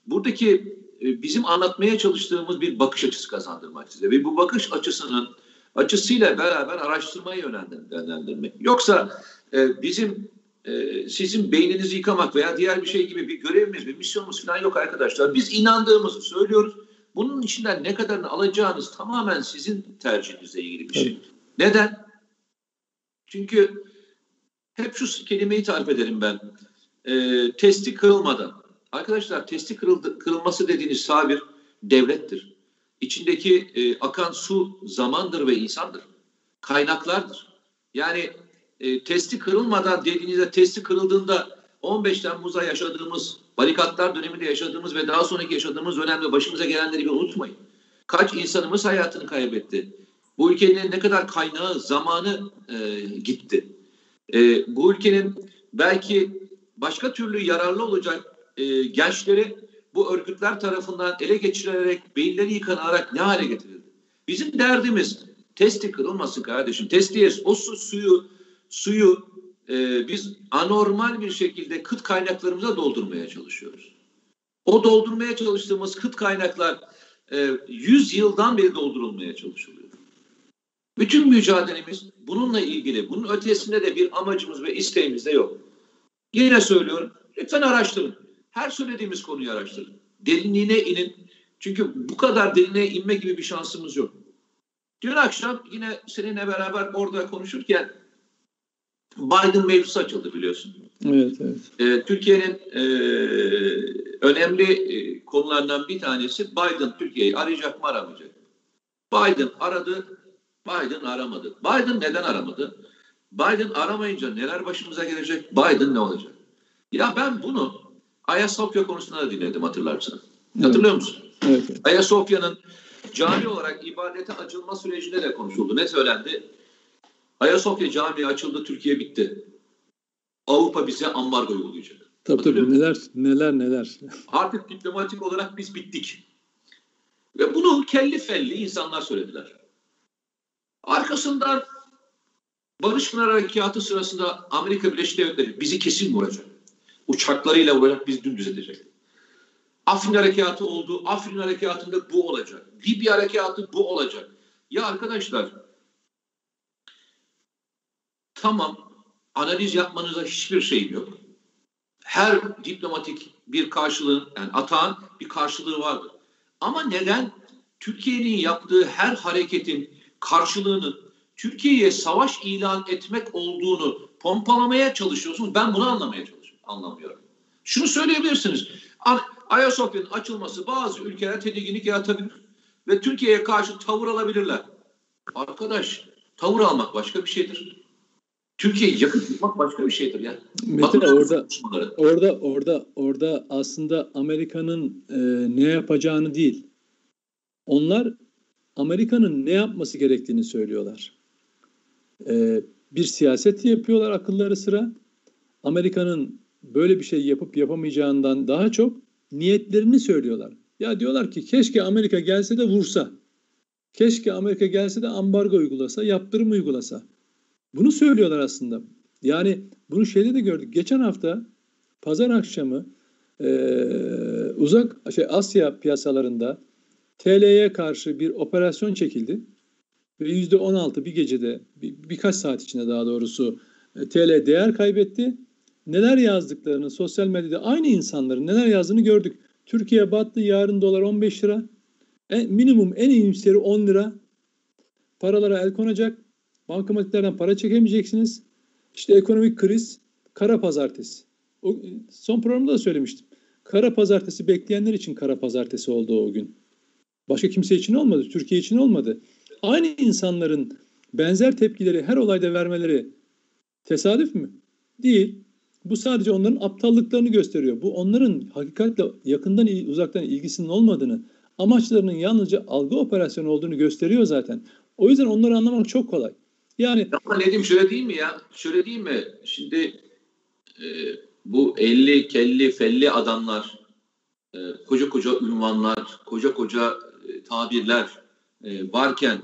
Buradaki e, bizim anlatmaya çalıştığımız bir bakış açısı kazandırmak size ve bu bakış açısının açısıyla beraber araştırmayı yönlendirmek. Yoksa e, bizim e, sizin beyninizi yıkamak veya diğer bir şey gibi bir görevimiz, bir misyonumuz falan yok arkadaşlar. Biz inandığımızı söylüyoruz. Bunun içinden ne kadarını alacağınız tamamen sizin tercihinizle ilgili bir şey. Evet. Neden? Çünkü hep şu kelimeyi tarif ederim ben. E, testi kırılmadan. Arkadaşlar testi kırıldı, kırılması dediğiniz sabir devlettir. İçindeki e, akan su zamandır ve insandır. Kaynaklardır. Yani e, testi kırılmadan dediğinizde testi kırıldığında 15 Temmuz'da yaşadığımız, barikatlar döneminde yaşadığımız ve daha sonraki yaşadığımız dönemde başımıza gelenleri bir unutmayın. Kaç insanımız hayatını kaybetti. Bu ülkenin ne kadar kaynağı, zamanı e, gitti. E, bu ülkenin belki başka türlü yararlı olacak e, gençleri bu örgütler tarafından ele geçirilerek, beyinleri yıkanarak ne hale getirildi? Bizim derdimiz testi kırılmasın kardeşim. Testiye o su, suyu suyu e, biz anormal bir şekilde kıt kaynaklarımıza doldurmaya çalışıyoruz. O doldurmaya çalıştığımız kıt kaynaklar e, 100 yıldan beri doldurulmaya çalışılıyor. Bütün mücadelemiz bununla ilgili. Bunun ötesinde de bir amacımız ve isteğimiz de yok. Yine söylüyorum. Lütfen araştırın. Her söylediğimiz konuyu araştırın. Derinliğine inin. Çünkü bu kadar derinliğe inme gibi bir şansımız yok. Dün akşam yine seninle beraber orada konuşurken Biden mevzusu açıldı biliyorsun. Evet, evet. Ee, Türkiye'nin e, önemli e, konularından bir tanesi Biden Türkiye'yi arayacak mı aramayacak. Biden aradı, Biden aramadı. Biden neden aramadı? Biden aramayınca neler başımıza gelecek? Biden ne olacak? Ya ben bunu Ayasofya konusunda da dinledim hatırlarsın. Evet. Hatırlıyor musun? Evet. Ayasofya'nın cami olarak ibadete açılma sürecinde de konuşuldu. Ne söylendi? Ayasofya Camii açıldı, Türkiye bitti. Avrupa bize ambargo uygulayacak. Tabii tabii neler neler neler. Artık diplomatik olarak biz bittik. Ve bunu kelli felli insanlar söylediler. Arkasından Barış Pınar Harekatı sırasında Amerika Birleşik Devletleri bizi kesin vuracak. Uçaklarıyla vuracak, bizi dümdüz edecek. Afrin Harekatı oldu. Afrin Harekatı'nda bu olacak. Libya Harekatı bu olacak. Ya arkadaşlar Tamam analiz yapmanıza hiçbir şeyim yok. Her diplomatik bir karşılığın yani atağın bir karşılığı vardır. Ama neden Türkiye'nin yaptığı her hareketin karşılığının Türkiye'ye savaş ilan etmek olduğunu pompalamaya çalışıyorsunuz? Ben bunu anlamaya çalışıyorum. Anlamıyorum. Şunu söyleyebilirsiniz. Ayasofya'nın açılması bazı ülkeler tedirginlik yaratabilir ve Türkiye'ye karşı tavır alabilirler. Arkadaş, tavır almak başka bir şeydir. Türkiye'yi yakıp yıkmak başka bir şeydir ya. Mete orada, orada orada orada aslında Amerika'nın e, ne yapacağını değil. Onlar Amerika'nın ne yapması gerektiğini söylüyorlar. E, bir siyaset yapıyorlar akılları sıra. Amerika'nın böyle bir şey yapıp yapamayacağından daha çok niyetlerini söylüyorlar. Ya diyorlar ki keşke Amerika gelse de vursa. Keşke Amerika gelse de ambargo uygulasa, yaptırım uygulasa. Bunu söylüyorlar aslında. Yani bunu şeyde de gördük. Geçen hafta pazar akşamı e, uzak şey Asya piyasalarında TL'ye karşı bir operasyon çekildi. Ve yüzde 16 bir gecede bir, birkaç saat içinde daha doğrusu e, TL değer kaybetti. Neler yazdıklarını sosyal medyada aynı insanların neler yazdığını gördük. Türkiye battı yarın dolar 15 lira. En, minimum en iyimseri 10 lira. Paralara el konacak. Bankamatiklerden para çekemeyeceksiniz. İşte ekonomik kriz, kara pazartesi. O, son programda da söylemiştim. Kara pazartesi bekleyenler için kara pazartesi oldu o gün. Başka kimse için olmadı, Türkiye için olmadı. Aynı insanların benzer tepkileri her olayda vermeleri tesadüf mü? Değil. Bu sadece onların aptallıklarını gösteriyor. Bu onların hakikatle yakından uzaktan ilgisinin olmadığını, amaçlarının yalnızca algı operasyonu olduğunu gösteriyor zaten. O yüzden onları anlamak çok kolay. Yani ama Nedim şöyle değil mi ya? Şöyle değil mi? Şimdi e, bu 50 kelli felli adamlar e, koca koca ünvanlar, koca koca e, tabirler e, varken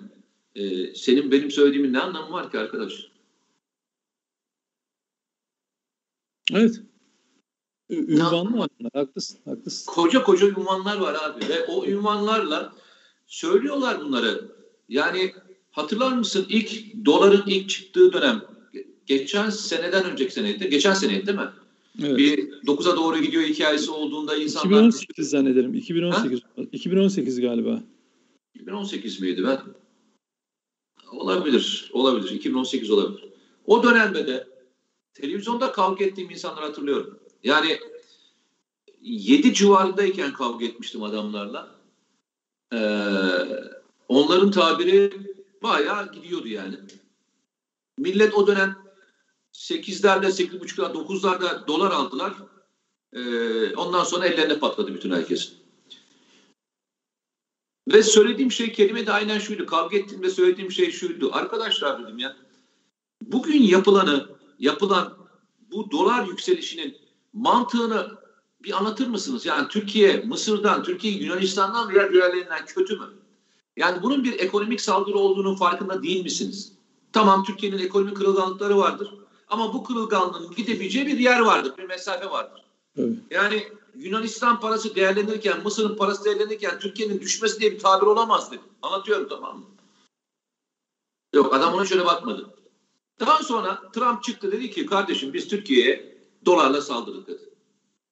e, senin benim söylediğimin ne anlamı var ki arkadaş? Evet. Ünvanlar haklısın, haklısın. Koca koca ünvanlar var abi ve o ünvanlarla söylüyorlar bunları. Yani hatırlar mısın ilk doların ilk çıktığı dönem geçen seneden önceki seneydi. Geçen seneydi değil mi? Evet. Bir 9'a doğru gidiyor hikayesi olduğunda insanlar... 2018 zannederim. 2018. Ha? 2018 galiba. 2018 miydi ben? Olabilir. Olabilir. 2018 olabilir. O dönemde de televizyonda kavga ettiğim insanları hatırlıyorum. Yani 7 civarındayken kavga etmiştim adamlarla. Ee, onların tabiri bayağı gidiyordu yani. Millet o dönem 8'lerde, 8.5'larda, 9'larda dolar aldılar. Ee, ondan sonra ellerine patladı bütün herkes. Ve söylediğim şey kelime de aynen şuydu. Kavga ettiğimde söylediğim şey şuydu. Arkadaşlar dedim ya. Bugün yapılanı, yapılan bu dolar yükselişinin mantığını bir anlatır mısınız? Yani Türkiye, Mısır'dan, Türkiye, Yunanistan'dan veya diğerlerinden kötü mü? Yani bunun bir ekonomik saldırı olduğunun farkında değil misiniz? Tamam Türkiye'nin ekonomik kırılganlıkları vardır. Ama bu kırılganlığın gidebileceği bir yer vardır, bir mesafe vardır. Evet. Yani Yunanistan parası değerlenirken, Mısır'ın parası değerlenirken Türkiye'nin düşmesi diye bir tabir olamaz dedi. Anlatıyorum tamam mı? Yok adam ona şöyle bakmadı. Daha sonra Trump çıktı dedi ki kardeşim biz Türkiye'ye dolarla saldırdık dedi.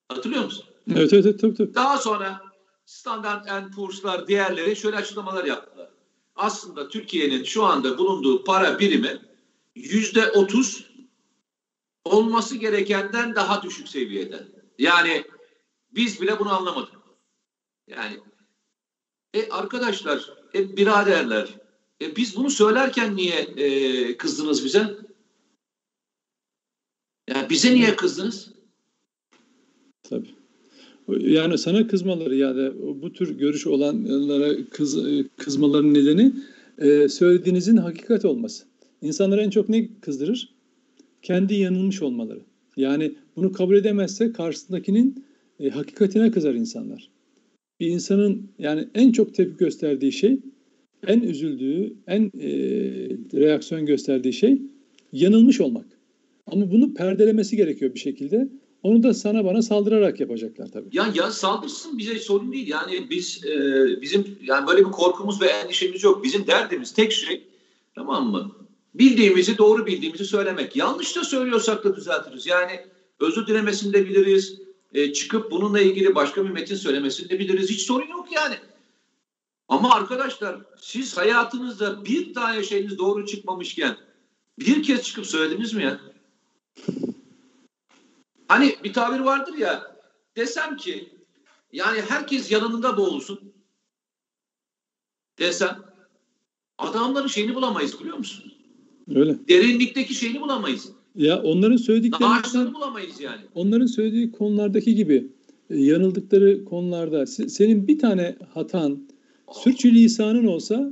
Hatırlıyor musun? Evet evet tabii tabii. Daha sonra Standard Poor's'lar diğerleri şöyle açıklamalar yaptılar. Aslında Türkiye'nin şu anda bulunduğu para birimi yüzde otuz olması gerekenden daha düşük seviyede. Yani biz bile bunu anlamadık. Yani e arkadaşlar, e biraderler, e biz bunu söylerken niye e, kızdınız bize? Yani bize niye kızdınız? Tabii. Yani sana kızmaları yani bu tür görüş olanlara kız, kızmaların nedeni e, söylediğinizin hakikat olması. İnsanları en çok ne kızdırır? Kendi yanılmış olmaları. Yani bunu kabul edemezse karşısındakinin e, hakikatine kızar insanlar. Bir insanın yani en çok tepki gösterdiği şey, en üzüldüğü, en e, reaksiyon gösterdiği şey yanılmış olmak. Ama bunu perdelemesi gerekiyor bir şekilde. Onu da sana bana saldırarak yapacaklar tabii. Ya ya saldırsın bize sorun değil. Yani biz e, bizim yani böyle bir korkumuz ve endişemiz yok. Bizim derdimiz tek şey tamam mı? Bildiğimizi doğru bildiğimizi söylemek. Yanlış da söylüyorsak da düzeltiriz. Yani özür dilemesini de biliriz. E, çıkıp bununla ilgili başka bir metin söylemesini de biliriz. Hiç sorun yok yani. Ama arkadaşlar siz hayatınızda bir tane şeyiniz doğru çıkmamışken bir kez çıkıp söylediniz mi ya? Hani bir tabir vardır ya desem ki yani herkes yanında boğulsun desem adamların şeyini bulamayız biliyor musun? Öyle. Derinlikteki şeyini bulamayız. Ya onların söylediklerinden bulamayız yani. Onların söylediği konulardaki gibi e, yanıldıkları konularda senin bir tane hatan, sürçülisanın olsa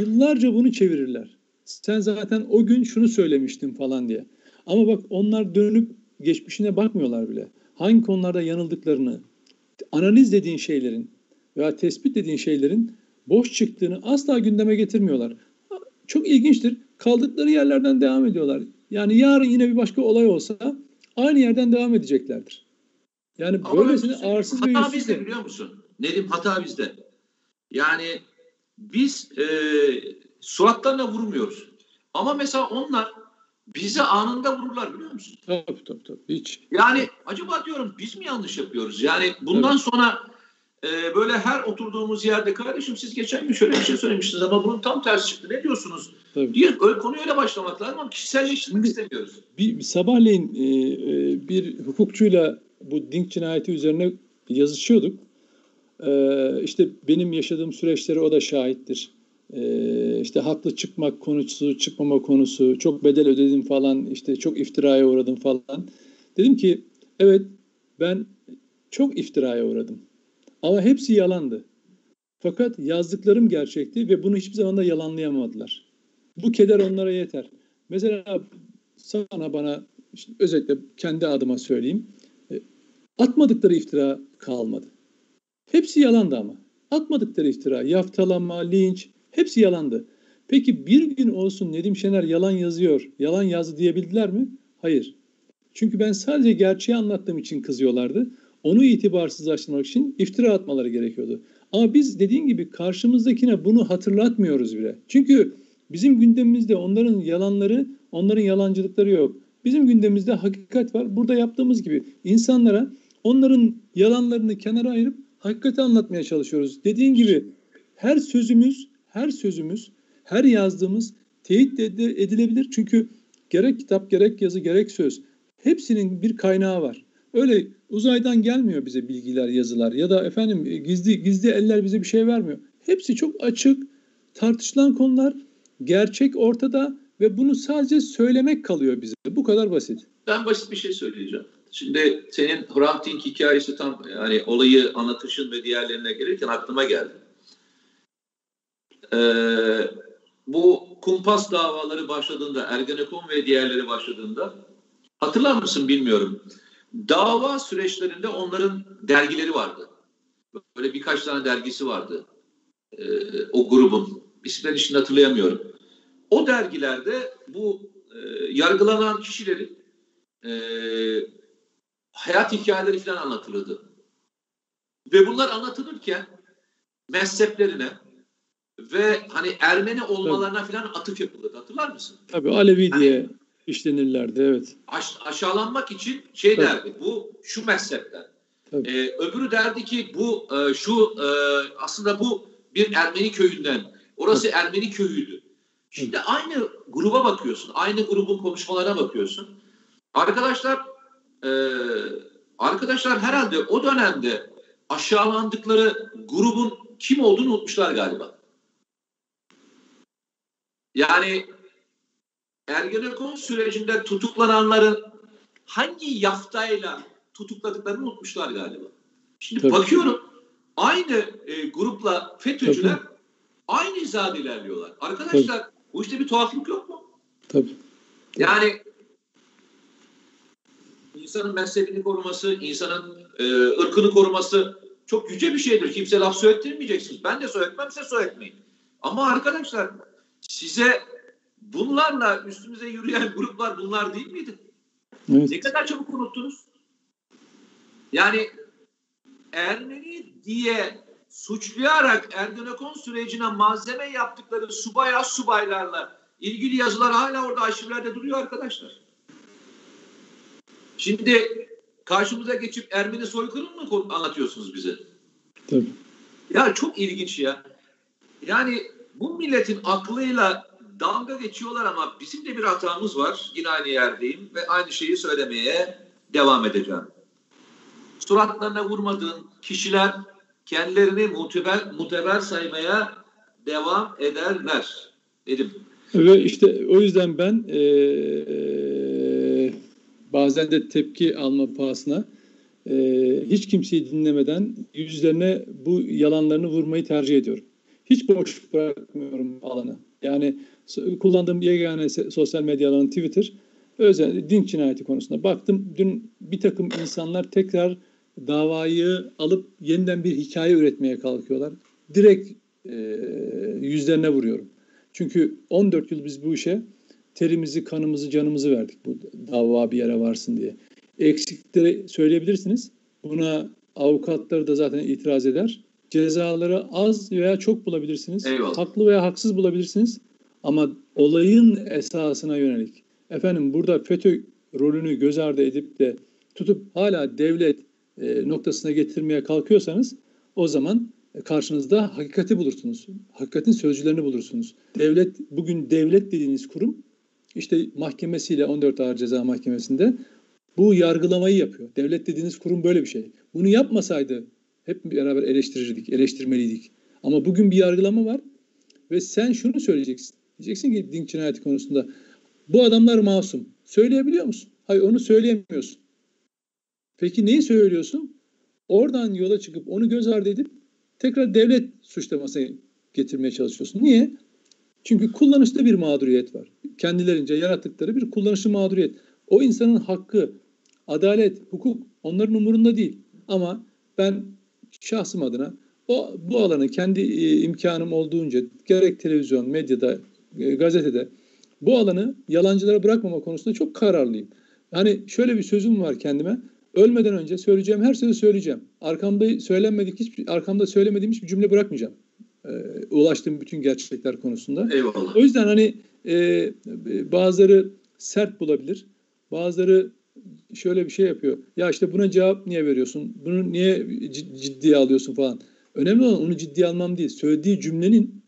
yıllarca bunu çevirirler. Sen zaten o gün şunu söylemiştin falan diye. Ama bak onlar dönüp geçmişine bakmıyorlar bile. Hangi konularda yanıldıklarını, analiz dediğin şeylerin veya tespit dediğin şeylerin boş çıktığını asla gündeme getirmiyorlar. Çok ilginçtir. Kaldıkları yerlerden devam ediyorlar. Yani yarın yine bir başka olay olsa aynı yerden devam edeceklerdir. Yani Ama böylesine arsız bir Hata bizde biliyor musun? Nedim hata bizde. Yani biz e, suratlarına vurmuyoruz. Ama mesela onlar bize anında vururlar biliyor musun? Tabii tabii tabii. Hiç. Yani acaba diyorum biz mi yanlış yapıyoruz? Yani bundan evet. sonra e, böyle her oturduğumuz yerde kardeşim siz geçen gün şöyle bir şey söylemiştiniz ama bunun tam tersi çıktı. Ne diyorsunuz? Tabii. Diye öyle konuyu öyle başlamak lazım ama kişiselleştirmek istemiyoruz. Bir, sabahleyin e, e, bir hukukçuyla bu Dink cinayeti üzerine yazışıyorduk. E, işte benim yaşadığım süreçlere o da şahittir. E, işte haklı çıkmak konusu, çıkmama konusu, çok bedel ödedim falan, işte çok iftiraya uğradım falan. Dedim ki evet ben çok iftiraya uğradım. Ama hepsi yalandı. Fakat yazdıklarım gerçekti ve bunu hiçbir zaman da yalanlayamadılar. Bu keder onlara yeter. Mesela sana bana işte özellikle kendi adıma söyleyeyim. E, atmadıkları iftira kalmadı. Hepsi yalandı ama. Atmadıkları iftira, yaftalama, linç hepsi yalandı. Peki bir gün olsun Nedim Şener yalan yazıyor, yalan yazdı diyebildiler mi? Hayır. Çünkü ben sadece gerçeği anlattığım için kızıyorlardı onu itibarsızlaştırmak için iftira atmaları gerekiyordu. Ama biz dediğin gibi karşımızdakine bunu hatırlatmıyoruz bile. Çünkü Bizim gündemimizde onların yalanları, onların yalancılıkları yok. Bizim gündemimizde hakikat var. Burada yaptığımız gibi insanlara onların yalanlarını kenara ayırıp hakikati anlatmaya çalışıyoruz. Dediğin gibi her sözümüz, her sözümüz, her yazdığımız teyit edilebilir. Çünkü gerek kitap, gerek yazı, gerek söz hepsinin bir kaynağı var. Öyle uzaydan gelmiyor bize bilgiler, yazılar ya da efendim gizli gizli eller bize bir şey vermiyor. Hepsi çok açık, tartışılan konular, gerçek ortada ve bunu sadece söylemek kalıyor bize. Bu kadar basit. Ben basit bir şey söyleyeceğim. Şimdi senin Hrant Dink hikayesi tam yani olayı anlatışın ve diğerlerine gelirken aklıma geldi. Ee, bu kumpas davaları başladığında, Ergenekon ve diğerleri başladığında hatırlar mısın bilmiyorum. Dava süreçlerinde onların dergileri vardı. Böyle birkaç tane dergisi vardı. Ee, o grubun. İsimlerini şimdi hatırlayamıyorum. O dergilerde bu e, yargılanan kişilerin e, hayat hikayeleri falan anlatılırdı. Ve bunlar anlatılırken mezheplerine ve hani Ermeni olmalarına falan atıf yapılırdı. Hatırlar mısın? Tabii Alevi diye işlenirlerdi evet. Aş, aşağılanmak için şey Tabii. derdi bu şu mezhepten. Ee, öbürü derdi ki bu e, şu e, aslında bu bir Ermeni köyünden. Orası Tabii. Ermeni köyüydü. Şimdi Hı. aynı gruba bakıyorsun. Aynı grubun konuşmalarına bakıyorsun. Arkadaşlar e, arkadaşlar herhalde o dönemde aşağılandıkları grubun kim olduğunu unutmuşlar galiba. Yani Ergenekon sürecinde tutuklananların hangi yaftayla tutukladıklarını unutmuşlar galiba. Şimdi Tabii. bakıyorum aynı e, grupla FETÖ'cüler Tabii. aynı hizada ilerliyorlar. Arkadaşlar Tabii. bu işte bir tuhaflık yok mu? Tabii. Yani insanın mezhebini koruması, insanın e, ırkını koruması çok yüce bir şeydir. Kimse laf söylettirmeyeceksiniz. Ben de söyletmem, size söyletmeyin. Ama arkadaşlar size bunlarla üstümüze yürüyen gruplar bunlar değil miydi? Evet. Ne kadar çabuk unuttunuz? Yani Ermeni diye suçlayarak Ergenekon sürecine malzeme yaptıkları subay subaylarla ilgili yazılar hala orada arşivlerde duruyor arkadaşlar. Şimdi karşımıza geçip Ermeni soykırımı mı anlatıyorsunuz bize? Tabii. Ya çok ilginç ya. Yani bu milletin aklıyla dalga geçiyorlar ama bizim de bir hatamız var. Yine aynı yerdeyim ve aynı şeyi söylemeye devam edeceğim. Suratlarına vurmadığın kişiler kendilerini muteber, muteber saymaya devam ederler dedim. Ve işte o yüzden ben ee, bazen de tepki alma pahasına e, hiç kimseyi dinlemeden yüzlerine bu yalanlarını vurmayı tercih ediyorum. Hiç boş bırakmıyorum alanı. Yani kullandığım yegane sosyal medya alanı Twitter. Özellikle din cinayeti konusunda baktım. Dün bir takım insanlar tekrar davayı alıp yeniden bir hikaye üretmeye kalkıyorlar. Direkt e, yüzlerine vuruyorum. Çünkü 14 yıl biz bu işe terimizi, kanımızı, canımızı verdik bu dava bir yere varsın diye. Eksikleri söyleyebilirsiniz. Buna avukatları da zaten itiraz eder. Cezaları az veya çok bulabilirsiniz. Eyvallah. Haklı veya haksız bulabilirsiniz. Ama olayın esasına yönelik. Efendim burada FETÖ rolünü göz ardı edip de tutup hala devlet e, noktasına getirmeye kalkıyorsanız o zaman karşınızda hakikati bulursunuz. Hakikatin sözcülerini bulursunuz. Devlet bugün devlet dediğiniz kurum işte mahkemesiyle 14 Ağır Ceza Mahkemesi'nde bu yargılamayı yapıyor. Devlet dediğiniz kurum böyle bir şey. Bunu yapmasaydı hep beraber eleştirirdik, eleştirmeliydik. Ama bugün bir yargılama var ve sen şunu söyleyeceksin. Diyeceksin ki din cinayeti konusunda bu adamlar masum. Söyleyebiliyor musun? Hayır onu söyleyemiyorsun. Peki neyi söylüyorsun? Oradan yola çıkıp onu göz ardı edip tekrar devlet suçlamasına getirmeye çalışıyorsun. Niye? Çünkü kullanışta bir mağduriyet var. Kendilerince yarattıkları bir kullanışlı mağduriyet. O insanın hakkı, adalet, hukuk onların umurunda değil. Ama ben şahsım adına o bu alanı kendi e, imkanım olduğunca gerek televizyon, medyada, e, gazetede bu alanı yalancılara bırakmama konusunda çok kararlıyım. Hani şöyle bir sözüm var kendime. Ölmeden önce söyleyeceğim her sözü söyleyeceğim. Arkamda söylenmedik hiçbir arkamda söylemediğim hiçbir cümle bırakmayacağım. e, ulaştığım bütün gerçekler konusunda. Eyvallah. O yüzden hani e, bazıları sert bulabilir. Bazıları şöyle bir şey yapıyor. Ya işte buna cevap niye veriyorsun? Bunu niye ciddiye alıyorsun falan. Önemli olan onu ciddiye almam değil. Söylediği cümlenin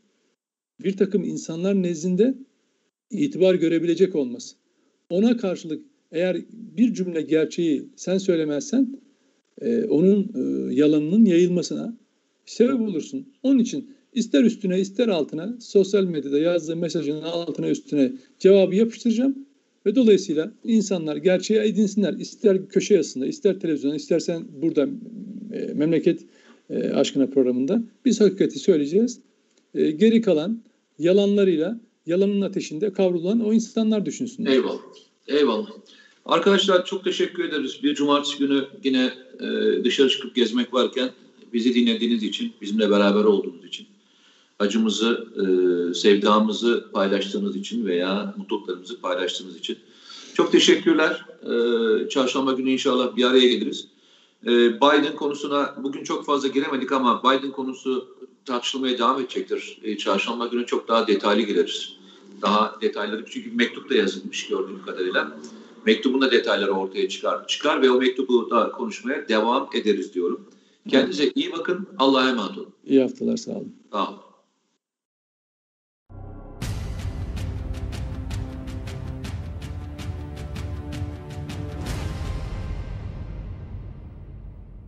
bir takım insanlar nezdinde itibar görebilecek olması. Ona karşılık eğer bir cümle gerçeği sen söylemezsen e, onun e, yalanının yayılmasına sebep olursun. Onun için ister üstüne ister altına sosyal medyada yazdığı mesajın altına üstüne cevabı yapıştıracağım ve dolayısıyla insanlar gerçeği edinsinler. İster köşe yazısında, ister televizyonda, istersen burada e, memleket e, aşkına programında biz hakikati söyleyeceğiz. E, geri kalan yalanlarıyla yalanın ateşinde kavrulan o insanlar düşünsünler. Eyvallah. Eyvallah. Arkadaşlar çok teşekkür ederiz. Bir cumartesi günü yine e, dışarı çıkıp gezmek varken bizi dinlediğiniz için, bizimle beraber olduğunuz için, acımızı, e, sevdamızı paylaştığınız için veya mutluluklarımızı paylaştığınız için çok teşekkürler. E, çarşamba günü inşallah bir araya geliriz. E, Biden konusuna bugün çok fazla giremedik ama Biden konusu tartışılmaya devam edecektir. E, çarşamba günü çok daha detaylı gireriz. Daha detayları çünkü mektup da yazılmış gördüğüm kadarıyla. Mektubun da detayları ortaya çıkar, çıkar ve o mektubu da konuşmaya devam ederiz diyorum. Kendinize iyi bakın. Allah'a emanet olun. İyi haftalar sağ olun. Sağ olun.